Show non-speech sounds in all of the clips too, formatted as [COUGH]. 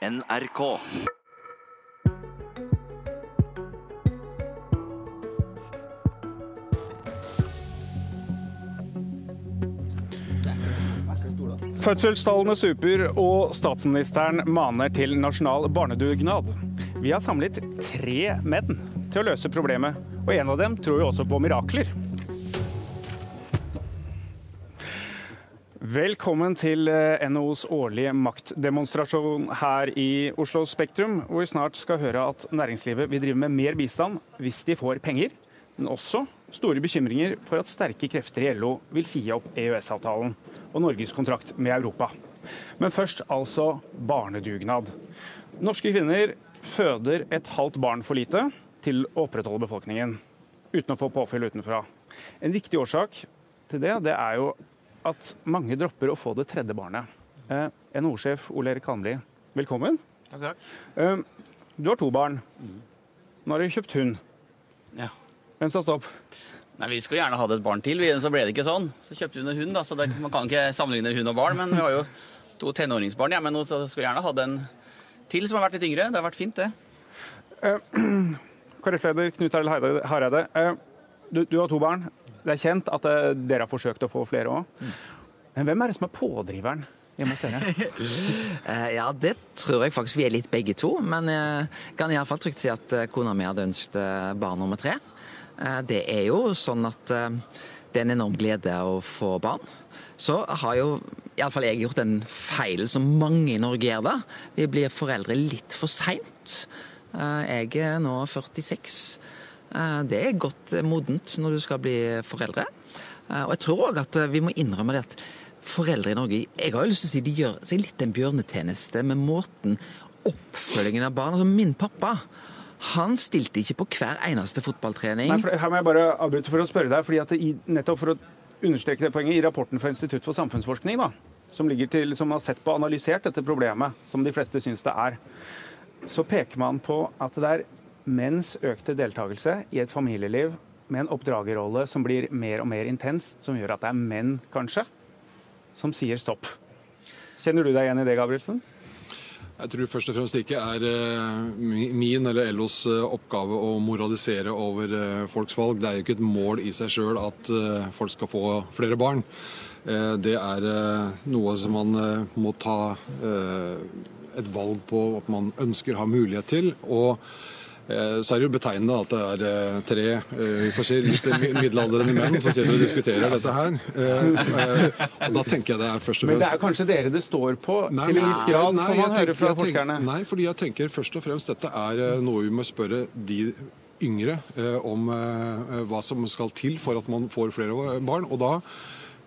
NRK. Fødselstallene super, og statsministeren maner til nasjonal barnedugnad. Vi har samlet tre menn til å løse problemet, og en av dem tror jo også på mirakler. Velkommen til NOs NHOs årlige maktdemonstrasjon her i Oslo Spektrum, hvor vi snart skal høre at næringslivet vil drive med mer bistand hvis de får penger, men også store bekymringer for at sterke krefter i LO vil si opp EØS-avtalen og Norges kontrakt med Europa. Men først altså barnedugnad. Norske kvinner føder et halvt barn for lite til å opprettholde befolkningen, uten å få påfyll utenfra. En viktig årsak til det, det er jo at mange dropper å få det tredje barnet. Eh, NHO-sjef Ole Erik Hanli, velkommen. Takk, takk. Eh, du har to barn. Nå har du kjøpt hund. Ja. Hvem sa stopp? Nei, Vi skulle gjerne hatt et barn til, så ble det ikke sånn. Så kjøpte hun en hund. da, så det, Man kan ikke sammenligne hund og barn, men vi har jo to tenåringsbarn hjemme nå, så skulle gjerne hatt en til som har vært litt yngre. Det har vært fint, det. [CLEARS THROAT] KrF-leder Knut Arild Hareide. eh, Du, du har to barn. Det er kjent at eh, dere har forsøkt å få flere òg. Men hvem er det som er pådriveren hjemme hos dere? Eh, Ja, det tror jeg faktisk vi er litt begge to. Men jeg kan iallfall trygt si at eh, kona mi hadde ønsket eh, barn nummer tre. Eh, Det er jo sånn at eh, det er en enorm glede å få barn. Så har jo iallfall jeg gjort en feil som mange i Norge gjør da. Vi blir foreldre litt for seint. Jeg er nå 46. Eh, Det er godt modent når du skal bli foreldre. Eh, Og jeg tror òg at vi må innrømme det at foreldre i Norge Jeg har jo lyst til å si de gjør seg litt en bjørnetjeneste med måten oppfølgingen av barn Altså min pappa, han stilte ikke på hver eneste fotballtrening. Nei, for, her må jeg bare avbryte for å spørre deg, fordi at i, nettopp for å understreke det poenget, i rapporten fra Institutt for samfunnsforskning, da, som, til, som har sett på og analysert dette problemet, som de fleste syns det er, så peker man på at det er menns økte deltakelse i et familieliv med en oppdragerrolle som blir mer og mer intens, som gjør at det er menn, kanskje, som sier stopp. Kjenner du deg igjen i det, Gabrielsen? Jeg tror først og fremst ikke er eh, min eller LOs eh, oppgave å moralisere over eh, folks valg. Det er jo ikke et mål i seg sjøl at folk skal få flere barn. Det er noe som man må ta et valg på at man ønsker, har mulighet til. og så er det jo betegnende at det er eh, tre eh, vi får si, litt middelaldrende menn som sitter og diskuterer dette her. Eh, eh, Og da tenker jeg det er først og fremst Men det er kanskje dere det står på, Nei, til en viss grad, nei, får man høre fra tenker- forskerne. Nei, fordi jeg tenker først og fremst dette er eh, noe vi må spørre de yngre eh, om eh, hva som skal til for at man får flere barn. Og da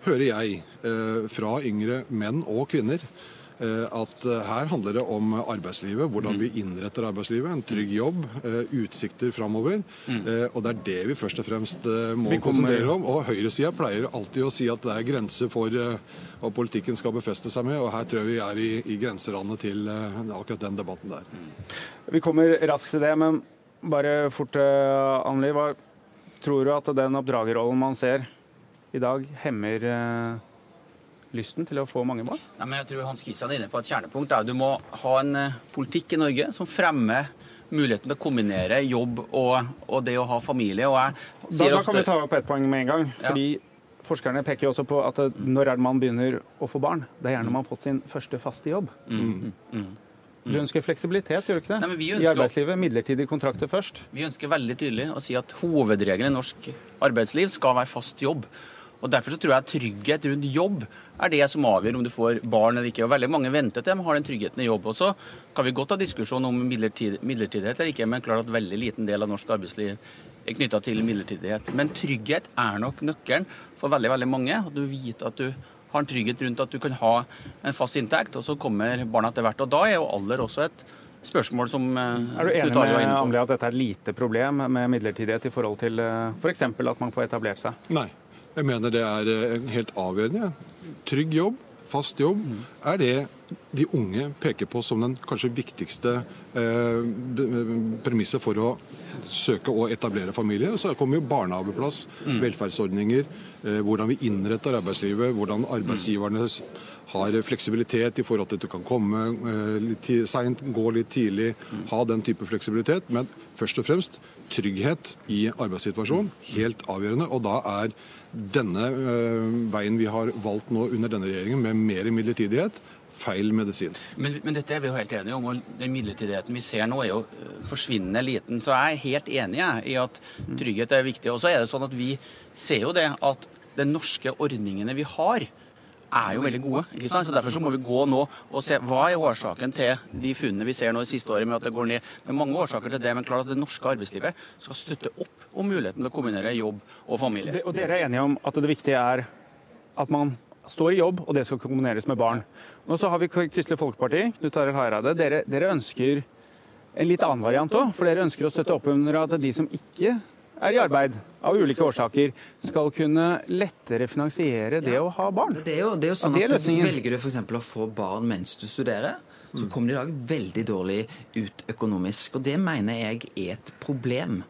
hører jeg eh, fra yngre menn og kvinner eh, at eh, her handler det om arbeidslivet, hvordan vi innretter arbeidslivet, en trygg jobb, eh, utsikter framover. Eh, og det er det vi først og fremst eh, må kommer- konsentrere om. Og høyresida pleier alltid å si at det er grenser for eh, hva politikken skal befeste seg med, og her tror jeg vi er i, i grenserandet til eh, akkurat den debatten der. Vi kommer raskt til det, men bare fort, Anneli. Hva tror du at den oppdragerrollen man ser i dag, hemmer eh, lysten til å få mange barn? Nei, men jeg tror Hans Kristian er inne på et kjernepunkt. Da. Du må ha en eh, politikk i Norge som fremmer muligheten til å kombinere jobb og, og det å ha familie. Og jeg Da, sier da kan vi ta opp ett poeng med en gang. Ja. Forskerne peker jo også på at når er det man begynner å få barn? Det er gjerne når man har fått sin første faste jobb. Du ønsker fleksibilitet, gjør du ikke det? Nei, ønsker, I arbeidslivet. Midlertidige kontrakter først. Vi ønsker veldig tydelig å si at hovedregelen i norsk arbeidsliv skal være fast jobb. Og Derfor så tror jeg trygghet rundt jobb er det som avgjør om du får barn eller ikke. Og Veldig mange venter til de har den tryggheten i jobb. Og så kan vi godt ha diskusjon om midlertid, midlertidighet eller ikke, men klart at veldig liten del av norsk arbeidsliv er knytta til midlertidighet. Men trygghet er nok nøkkelen for veldig veldig mange. At du vet at du har en trygghet rundt at du kan ha en fast inntekt, og så kommer barna etter hvert. Og da er jo alder også et spørsmål som eh, Er du enig med inne at dette er et lite problem med midlertidighet i forhold til f.eks. at man får etablert seg? Nei, jeg mener det er en helt avgjørende. Trygg jobb, fast jobb, er det de unge peker på som den kanskje viktigste eh, premisset for å søke å etablere familie. Så kommer jo barnehageplass, Mm. velferdsordninger, eh, hvordan vi innretter arbeidslivet, hvordan arbeidsgiverne har fleksibilitet i forhold til at du kan komme eh, litt seint, gå litt tidlig, Mm. ha den type fleksibilitet. Men først og fremst trygghet i arbeidssituasjonen, helt avgjørende. Og da er denne eh, veien vi har valgt nå under denne regjeringen, med mer midlertidighet, feil medisin. Men, men dette er vi jo helt enige om, og den midlertidigheten vi ser nå er jo øh, forsvinnende liten. Så jeg er helt enig jeg, i at trygghet er viktig. Og så er det sånn at vi ser jo det at de norske ordningene vi har, er jo veldig gode. ikke sant? Så Derfor så må vi gå nå og se hva er årsaken til de funnene vi ser nå det siste året med at det går ned. Det er mange årsaker til det, men klart at det norske arbeidslivet skal støtte opp om muligheten til å kombinere jobb og familie. Og dere er enige om at det viktige er at man står i jobb, og det skal kombineres med barn. Og så har vi Kristelig Folkeparti, Knut Arild Hareide. Dere, dere ønsker en litt annen variant òg, for dere ønsker å støtte opp under at de som ikke er i arbeid av ulike årsaker, skal kunne lettere finansiere det å ha barn. Det er jo, det er jo sånn Ja, er at løsningen. Velger du f.eks. å få barn mens du studerer, så kommer de i dag veldig dårlig ut økonomisk. Og det mener jeg er et problem.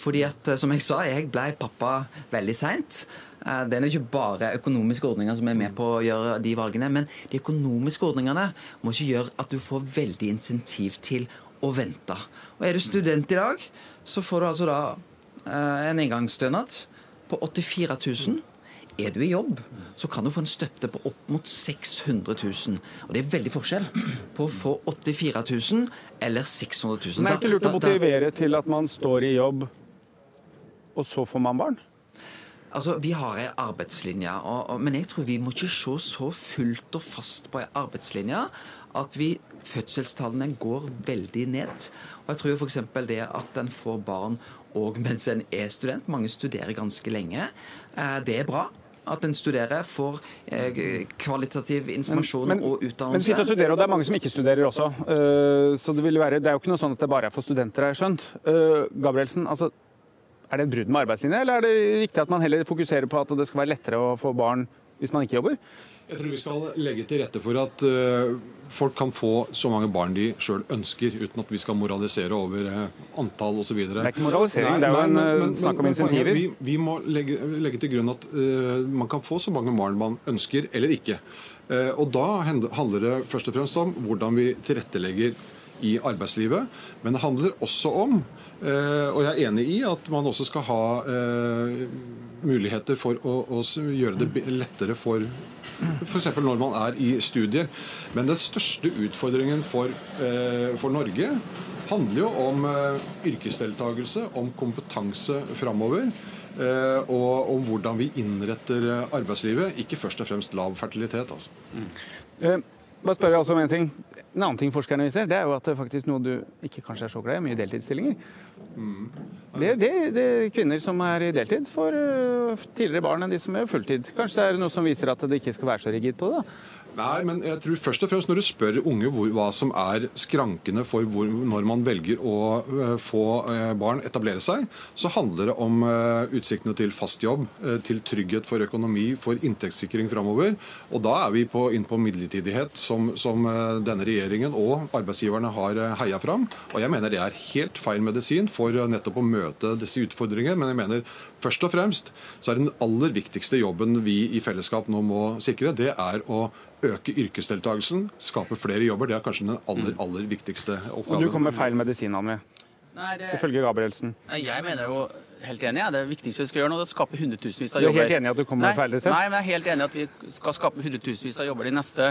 Fordi at, eh, som jeg sa, jeg ble pappa veldig seint. Eh, Det er jo ikke bare økonomiske ordninger som er med på å gjøre de valgene, men de økonomiske ordningene må ikke gjøre at du får veldig insentiv til å vente. Og er du student i dag, så får du altså da eh, en engangsstønad på 84 000. Er du i jobb, så kan du få en støtte på opp mot 600 000. Og det er veldig forskjell på å få 84 000 eller 600 000. Men er det ikke lurt å motivere til at man står i jobb, og så får man barn? Altså, Vi har ei arbeidslinje, og, og, men jeg tror vi må ikke se så fullt og fast på ei arbeidslinje at vi fødselstallene går veldig ned. Og jeg tror f.eks. det at en får barn òg mens en er student, mange studerer ganske lenge, eh, det er bra. At en studerer, får eh, kvalitativ informasjon Men- og Men sitter og studerer, og det er mange som ikke studerer også. Eh, så det, vil være, det er jo ikke noe sånn at det bare er for studenter, har jeg skjønt. Gabrielsen, altså, er det et brudd med arbeidslinja, eller er det riktig at man heller fokuserer på at det skal være lettere å få barn hvis man ikke jobber? Jeg tror vi skal legge til rette for at eh, folk kan få så mange barn de sjøl ønsker, uten at vi skal moralisere over uh, antall osv. Det er ikke moralisering, det er jo en, eh, snakk om insentiver. Vi, vi må legge, legge til grunn at uh, man kan få så mange barn man ønsker, eller ikke. Uh, og da handler det først og fremst om hvordan vi tilrettelegger i arbeidslivet. Men det handler også om, eh, og jeg er enig i, at man også skal ha eh, muligheter for å, gjøre det lettere for F.eks. når man er i studier. Men den største utfordringen for, eh, for Norge handler jo om yrkesdeltakelse, om kompetanse framover. Og om hvordan vi innretter arbeidslivet. Ikke først og fremst lav fertilitet. altså. Eh, bare spør jeg altså om en ting. En annen ting forskerne viser, det er jo at det faktisk noe du ikke kanskje er så glad i, mye deltidsstillinger. Det, det, det er kvinner som er i deltid, får eh, tidligere barn enn de som er fulltid. Kanskje det er noe som viser at det ikke skal være så rigid på det? da? Nei, men jeg tror først og fremst når du spør unge hvor, hva som er skrankene for hvor, når man velger å uh, få uh, barn etablere seg, så handler det om uh, utsiktene til fast jobb, til trygghet for økonomi, for inntektssikring framover. Og da er vi på, inn på midlertidighet, som, som eh, denne regjeringen og arbeidsgiverne har eh, heia fram. Og jeg mener det er helt feil medisin for eh, nettopp å møte disse utfordringene. Men jeg mener først og fremst så er den aller viktigste jobben vi i fellesskap nå må sikre, det er å øke yrkesdeltakelsen, skape flere jobber. Det er kanskje den aller, aller viktigste oppgaven. Og du kom med feil medisin, Anne, Nei, det, ifølge Gabrielsen. Jeg mener jo helt enig. Ja. Det viktigste vi skal gjøre nå, er å skape hundretusenvis av Du er helt enig i at du kommer med feil resept? Nei, men jeg er helt enig i at vi skal skape hundretusenvis av jobber de neste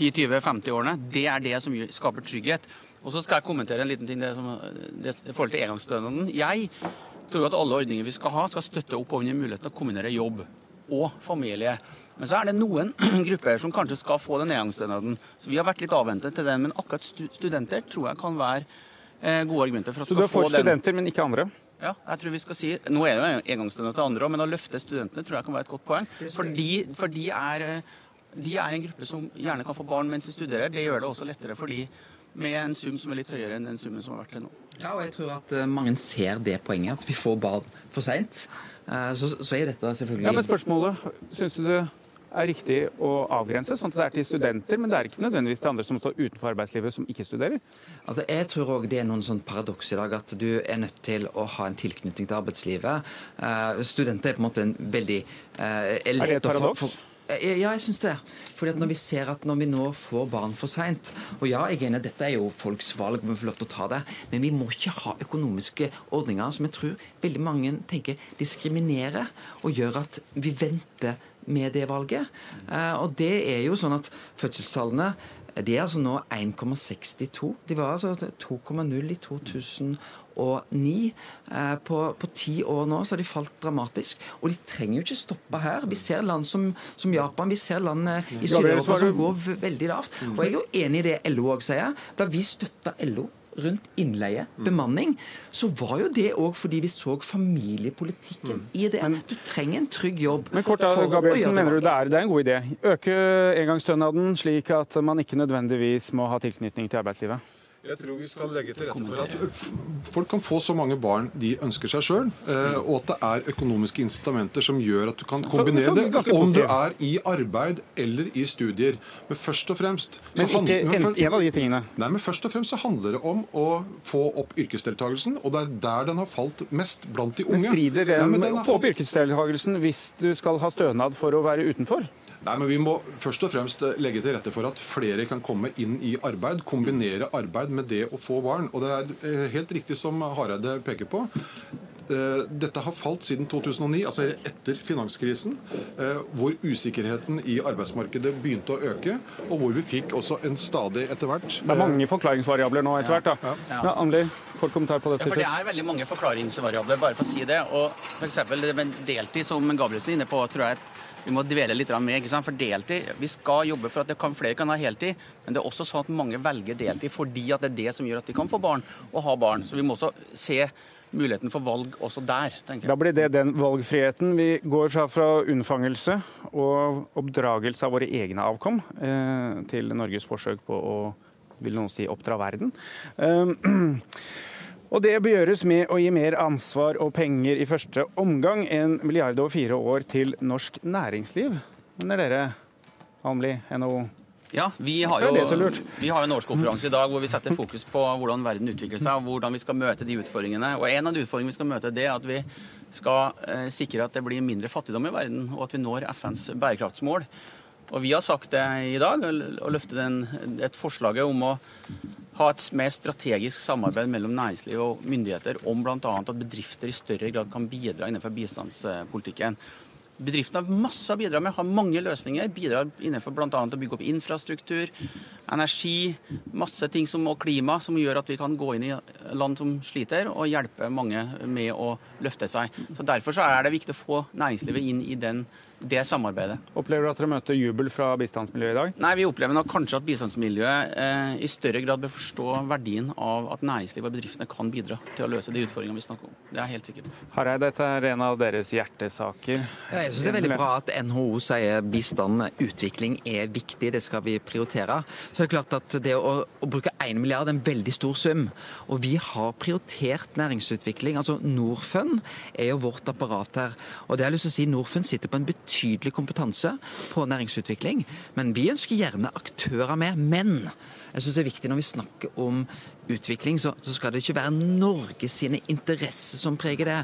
10-20-50 årene. Det er det som skaper trygghet. Og så skal jeg kommentere en liten ting det som, det, i forhold til engangsstønaden. Jeg tror at alle ordninger vi skal ha, skal støtte opp under muligheten til å kombinere jobb og familie. Men så er det noen [CLEARS THROAT] grupper som kanskje skal få den engangsstønaden. Så vi har vært litt avventet til den, men akkurat stu studenter tror jeg kan være eh, gode argumenter for å Så du skal er få for studenter, men ikke andre? Ja, jeg tror vi skal si, Nå er det jo engangsstønad til andre òg, men å løfte studentene tror jeg kan være et godt poeng. For de, for de, er, eh, de er en gruppe som gjerne kan få barn mens de studerer. Det gjør det også lettere for de med en sum som er litt høyere enn den summen som har vært til nå. Ja, og jeg tror at eh, mange ser det poenget, at vi får barn for seint. Eh, så, så er dette selvfølgelig Ja, men spørsmålet, syns du det er riktig å avgrense, sånn at det er til studenter, men det er ikke nødvendigvis til andre som står utenfor arbeidslivet som ikke studerer? Altså, jeg tror òg det er noen sånn paradoks i dag, at du er nødt til å ha en tilknytning til arbeidslivet. Uh, studenter er på en måte en veldig uh, Er det et paradoks? Ja, jeg syns det. Fordi at når vi ser at når vi nå får barn for seint Og ja, jeg er enig, dette er jo folks valg, vi får lov til å ta det. Men vi må ikke ha økonomiske ordninger som jeg tror veldig mange tenker diskriminerer og gjør at vi venter med det valget. Eh, og det er jo sånn at fødselstallene de er altså nå 1,62. De var altså 2,0 i 2009. Eh, på, på ti år nå så har de falt dramatisk. Og de trenger jo ikke stoppe her. Vi ser land som, som Japan, vi ser land eh, i Sør-Europa som går veldig lavt. Og jeg er jo enig i det LO òg sier. Da vi støtta LO rundt innleie, bemanning, så var jo det òg fordi vi så familiepolitikken i det. Du trenger en trygg jobb. Men kort da, Gabrielsen, mener du det er, det er en god idé? Øke engangsstønaden slik at man ikke nødvendigvis må ha tilknytning til arbeidslivet? Jeg tror vi skal legge til rette for at folk kan få så mange barn de ønsker seg sjøl, eh, og at det er økonomiske incitamenter som gjør at du kan kombinere det, om du er i arbeid eller i studier. Men først og fremst så handler det om å få opp yrkesdeltakelsen, og det er der den har falt mest blant de unge. Men strider den, Nei, den få opp yrkesdeltakelsen hvis du skal ha stønad for å være utenfor? Nei, men Vi må først og fremst eh, legge til rette for at flere kan komme inn i arbeid. Kombinere arbeid med det å få barn. Og Det er eh, helt riktig som Hareide peker på. Eh, dette har falt siden 2009, altså etter finanskrisen, hvor usikkerheten i arbeidsmarkedet begynte å øke, og hvor vi fikk også en stadig etter hvert Det er mange forklaringsvariabler nå etter hvert. da. Ja. Ja, kort kommentar på dette. Ja, for Det er veldig mange forklaringsvariabler, bare for å si det. Og f.eks. deltid, som Gabrielsen er inne på, tror jeg vi må dvele litt med. ikke sant? For deltid, Vi skal jobbe for at kan, flere kan ha heltid, men det er også sånn at mange velger deltid fordi at det er det som gjør at de kan få barn og ha barn. Så vi må også se muligheten for valg også der. tenker jeg. Da blir det den valgfriheten. Vi går fra unnfangelse og oppdragelse av våre egne avkom eh, til Norges forsøk på å vil noen si oppdra verden. Eh, [CLEARS THROAT] Og det bør gjøres med å gi mer ansvar og penger i første omgang, en milliard over fire år til norsk næringsliv. Mener dere, Almli, NHO? Ja, vi har, jo, vi har en årskonferanse i dag hvor vi setter fokus på hvordan verden utvikler seg, og hvordan vi skal møte de utfordringene. Og En av de utfordringene vi skal møte, det er at vi skal eh, sikre at det blir mindre fattigdom i verden, og at vi når FNs bærekraftsmål. Og Vi har sagt det i dag, og løftet et forslag om å ha et mer strategisk samarbeid mellom næringsliv og myndigheter om bl.a. at bedrifter i større grad kan bidra innenfor bistandspolitikken. Bedriftene har masse å bidra med, har mange løsninger. Bidrar innenfor bl.a. å bygge opp infrastruktur, energi, masse ting som, og klima som gjør at vi kan gå inn i land som sliter, og hjelpe mange med å løfte seg. Så Derfor så er det viktig å få næringslivet inn i den det samarbeidet. Opplever du at dere møter jubel fra bistandsmiljøet i dag? Nei, vi opplever nok kanskje at bistandsmiljøet eh, i større grad bør forstå verdien av at næringslivet og bedriftene kan bidra til å løse de utfordringene vi snakker om. Det er helt sikkert. Hareide, dette er en av deres hjertesaker. Jeg synes det er veldig bra at NHO sier bistand, utvikling, er viktig. Det skal vi prioritere. Så det er klart at det å, å bruke 1 milliard er en veldig stor sum. Og vi har prioritert næringsutvikling. Altså Norfund er jo vårt apparat her. Og det har jeg lyst til å si, Norfund sitter på en betydelig betydelig kompetanse på næringsutvikling. Men vi ønsker gjerne aktører med. Men jeg syns det er viktig når vi snakker om utvikling, så, så, skal det ikke være Norge sine interesser som preger det.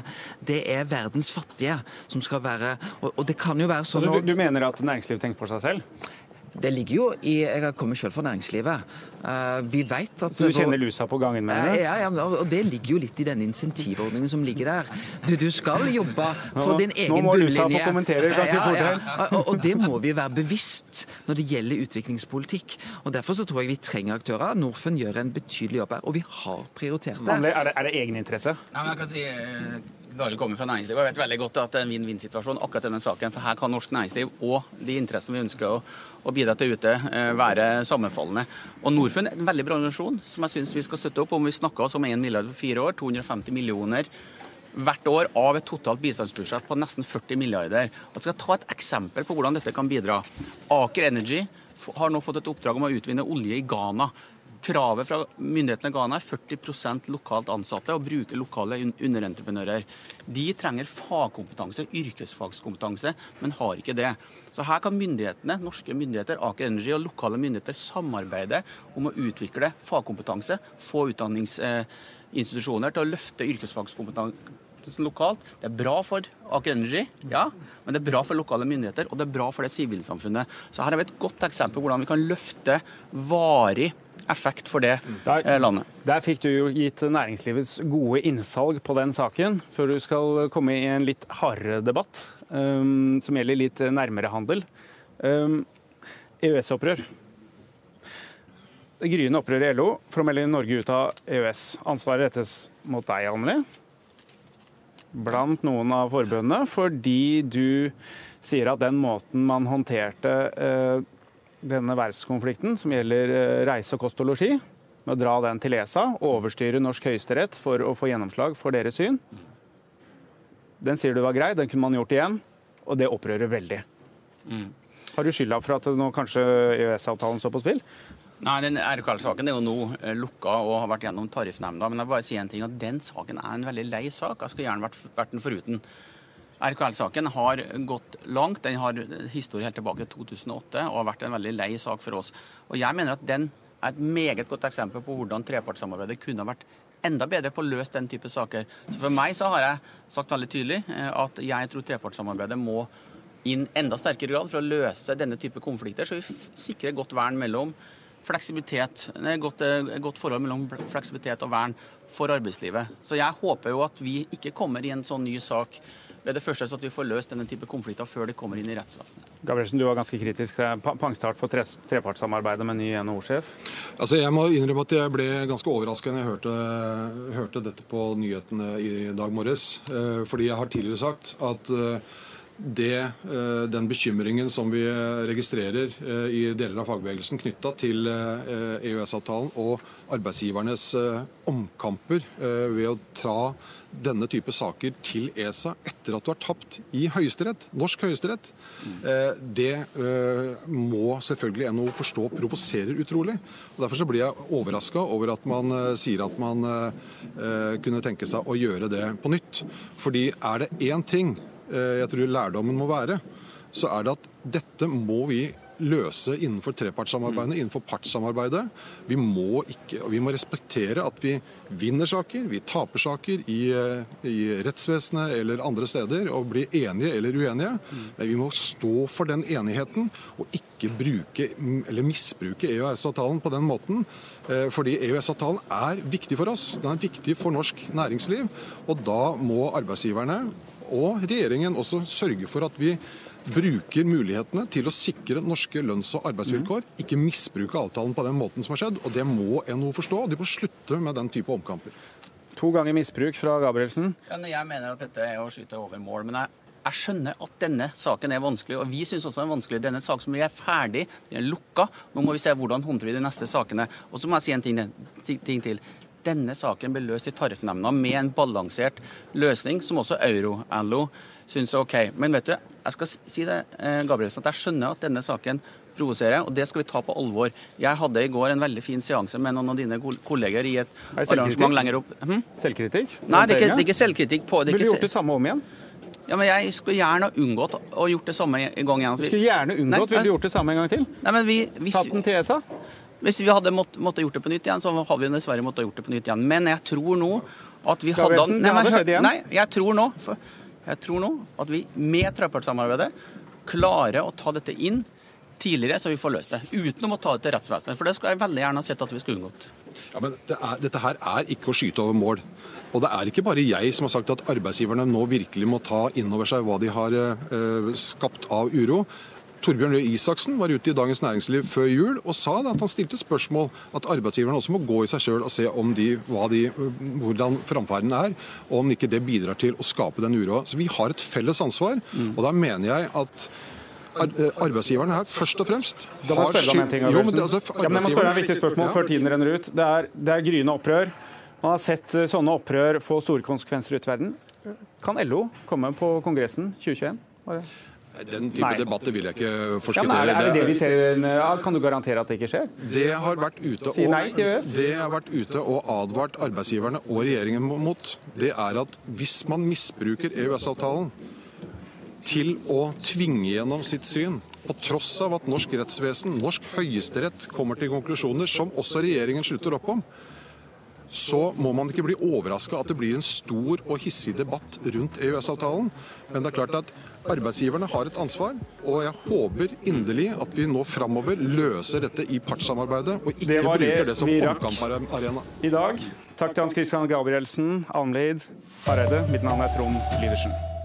Det er verdens fattige som skal være Og, og det kan jo være sånn altså, du, du mener at næringslivet tenker på seg selv? Det ligger jo i Jeg kommer selv fra næringslivet. Uh, vi vet at Så du kjenner lusa på gangen med det? Uh, ja, ja, og det ligger jo litt i denne insentivordningen som ligger der. Du, du skal jobbe for din egen bunnlinje. Nå må lusa få kommentere ganske fort her. Og, og, det må vi være bevisst når det gjelder utviklingspolitikk. Og Derfor så tror jeg vi trenger aktører. Norfund gjør en betydelig jobb her, og vi har prioritert det. Er det, er det egeninteresse? Nei, men jeg kan si eh, kommer fra næringslivet og vet veldig godt at det er en vinn-vinn-situasjon akkurat denne saken. For her kan norsk næringsliv og de interessene vi ønsker å, å bidra til ute, eh, være sammenfallende. Og Norfund er en veldig bra organisasjon som jeg syns vi skal støtte opp om. Vi snakker oss om 1 milliard for fire år, 250 millioner hvert år av et totalt bistandsbudsjett på nesten 40 milliarder. Jeg skal ta et eksempel på hvordan dette kan bidra. Aker Energy har nå fått et oppdrag om å utvinne olje i Ghana. Kravet fra myndighetene ga er 40% lokalt ansatte og bruker lokale underentreprenører. De trenger fagkompetanse, yrkesfagskompetanse, men har ikke det. Så her kan myndighetene, norske myndigheter, Aker Energy og lokale myndigheter samarbeide om å utvikle fagkompetanse, få utdanningsinstitusjoner til å løfte yrkesfagskompetanse lokalt. Det er bra for Aker Energy, ja, men det er bra for lokale myndigheter, og det er bra for det sivilsamfunnet. Så her har vi et godt eksempel på hvordan vi kan løfte varig effekt for det der, eh, landet. Der fikk du jo gitt næringslivets gode innsalg på den saken, før du skal komme i en litt hardere debatt, um, som gjelder litt nærmere handel. Um, EØS-opprør. Det gryende opprøret i LO for å melde Norge ut av EØS. Ansvaret rettes mot deg, Anneli, blant noen av forbundene, fordi du sier at den måten man håndterte uh, denne verftskonflikten, som gjelder eh, reise, kost og losji, med å dra den til ESA, overstyre norsk høyesterett for å få gjennomslag for deres syn. Den sier du var grei, den kunne man gjort igjen, og det opprører veldig. Mm. Har du skylda for at nå kanskje EØS-avtalen står på spill? Nei, den RKL-saken er jo nå eh, lukka og har vært gjennom Tariffnemnda. Men jeg vil bare si en ting, at den saken er en veldig lei sak. Jeg skulle gjerne vært, vært den foruten. RKL-saken har gått langt. Den har historie helt tilbake til 2008 og har vært en veldig lei sak for oss. Og jeg mener at den er et meget godt eksempel på hvordan trepartssamarbeidet kunne vært enda bedre på å løse den type saker. Så For meg så har jeg sagt veldig tydelig eh, at jeg tror trepartssamarbeidet må inn enda sterkere grad for å løse denne type konflikter, så vi sikrer godt vern mellom fleksibilitet, godt, eh, godt forhold mellom fleksibilitet og vern for arbeidslivet. Så jeg håper jo at vi ikke kommer i en sånn ny sak ved det første så at vi får løst denne type konflikter før de kommer inn i rettsvesenet. Gabrielsen, du var ganske kritisk til pangstart for trepartssamarbeidet med ny NHO-sjef. Altså, jeg må innrømme at jeg ble ganske overrasket når jeg hørte, hørte dette på nyhetene i dag morges. Eh, fordi jeg har tidligere sagt at eh, det, eh, den bekymringen som vi registrerer i deler av fagbevegelsen knytta til EØS-avtalen og arbeidsgivernes omkamper ved å ta denne type saker til ESA etter at du har tapt i Høyesterett, norsk høyesterett, eh, det eh, må selvfølgelig NHO forstå provoserer utrolig. Og Derfor så blir jeg overraska over at man eh, sier at man kunne tenke seg å gjøre det på nytt. Fordi er det én ting jeg tror lærdommen må være, så er det at dette må vi løse innenfor trepartssamarbeidet, mm. innenfor partssamarbeidet. Vi må, ikke, vi må, respektere at vi vinner saker, vi taper saker i, i rettsvesenet eller andre steder og blir enige eller uenige. Mm. Men vi må stå for den enigheten og ikke bruke eller misbruke EØS-avtalen på den måten. Eh, fordi EØS-avtalen er viktig for oss. Den er viktig for norsk næringsliv. Og da må arbeidsgiverne og regjeringen også sørge for at vi bruker mulighetene til å sikre norske lønns- og arbeidsvilkår. Mm. Ikke misbruke avtalen på den måten som har skjedd. og Det må NHO forstå. og De må slutte med den type omkamper. To ganger misbruk fra Gabrielsen. Ja, jeg mener at dette er å skyte over mål. men jeg jeg skjønner at denne saken er vanskelig, og vi syns også den er vanskelig. Denne saken som vi er ferdig, den er lukka. Nå må vi se hvordan håndterer vi de neste sakene. Og så må jeg si en ting, ting til. Denne saken ble løst i Tariffnemnda med en balansert løsning, som også Euro-LO syns er OK. Men vet du, jeg skal si det, eh, Gabrielsen, at jeg skjønner at denne saken provoserer, og det skal vi ta på alvor. Jeg hadde i går en veldig fin seanse med noen av dine kolleger i et arrangement lenger opp. Hm? Selvkritikk? Nei, det er ikke, det er ikke selvkritikk. på Ville du gjort det samme om igjen? Ja, men Jeg skulle gjerne unngått å gjort det samme en gang igjen. Du skulle gjerne unngått? Ville du gjort det samme en gang til? Nei, men vi, hvis, Tatt den til ESA? Hvis vi hadde måttet, måtte gjort det på nytt igjen, så hadde vi dessverre måttet gjort det på nytt igjen. Men jeg tror nå at vi hadde Nei, igjen? Nei, jeg tror nå for, jeg tror nå at vi med trepartssamarbeidet klarer å ta dette inn tidligere, så vi får løst det. Uten å ta det til rettsvesenet. For det skulle jeg veldig gjerne ha sett at vi skulle unngått. Ja, men det er, Dette her er ikke å skyte over mål. Og det er ikke bare jeg som har sagt at arbeidsgiverne nå virkelig må ta inn over seg hva de har eh, skapt av uro. Torbjørn Røe Isaksen var ute i Dagens Næringsliv før jul og sa at han stilte spørsmål at arbeidsgiverne også må gå i seg sjøl og se om de, de, hvordan framferden er, og om ikke det bidrar til å skape den uroa. Så vi har et felles ansvar, mm. og da mener jeg at eh, arbeidsgiverne her først og fremst har. Jo, men, altså, ja, men jeg må spørre deg en viktig spørsmål ja. før tiden renner ut. Det er, det er gryende opprør. Man har sett eh, sånne opprør få store konsekvenser ut i verden. Kan LO komme på Kongressen 2021? Den type Nei. debatter vil jeg ikke Ja, forskuttere. er, det, er det det vi ser? Ja, kan du garantere at det ikke skjer? Det har vært ute og, det har vært ute og advart arbeidsgiverne og regjeringen mot, det er at hvis man misbruker EØS-avtalen til å tvinge gjennom sitt syn, på tross av at norsk rettsvesen, norsk høyesterett, kommer til konklusjoner som også regjeringen slutter opp om, så må man ikke bli overraska at det blir en stor og hissig debatt rundt EØS-avtalen. Men det er klart at arbeidsgiverne har et ansvar, og jeg håper inderlig at vi nå framover løser dette i partssamarbeidet, og ikke Det bruker det det som omkamparena. I dag, takk til Hans Christian Gabrielsen, Almlid Hareide. Mitt navn er Trond Lydersen.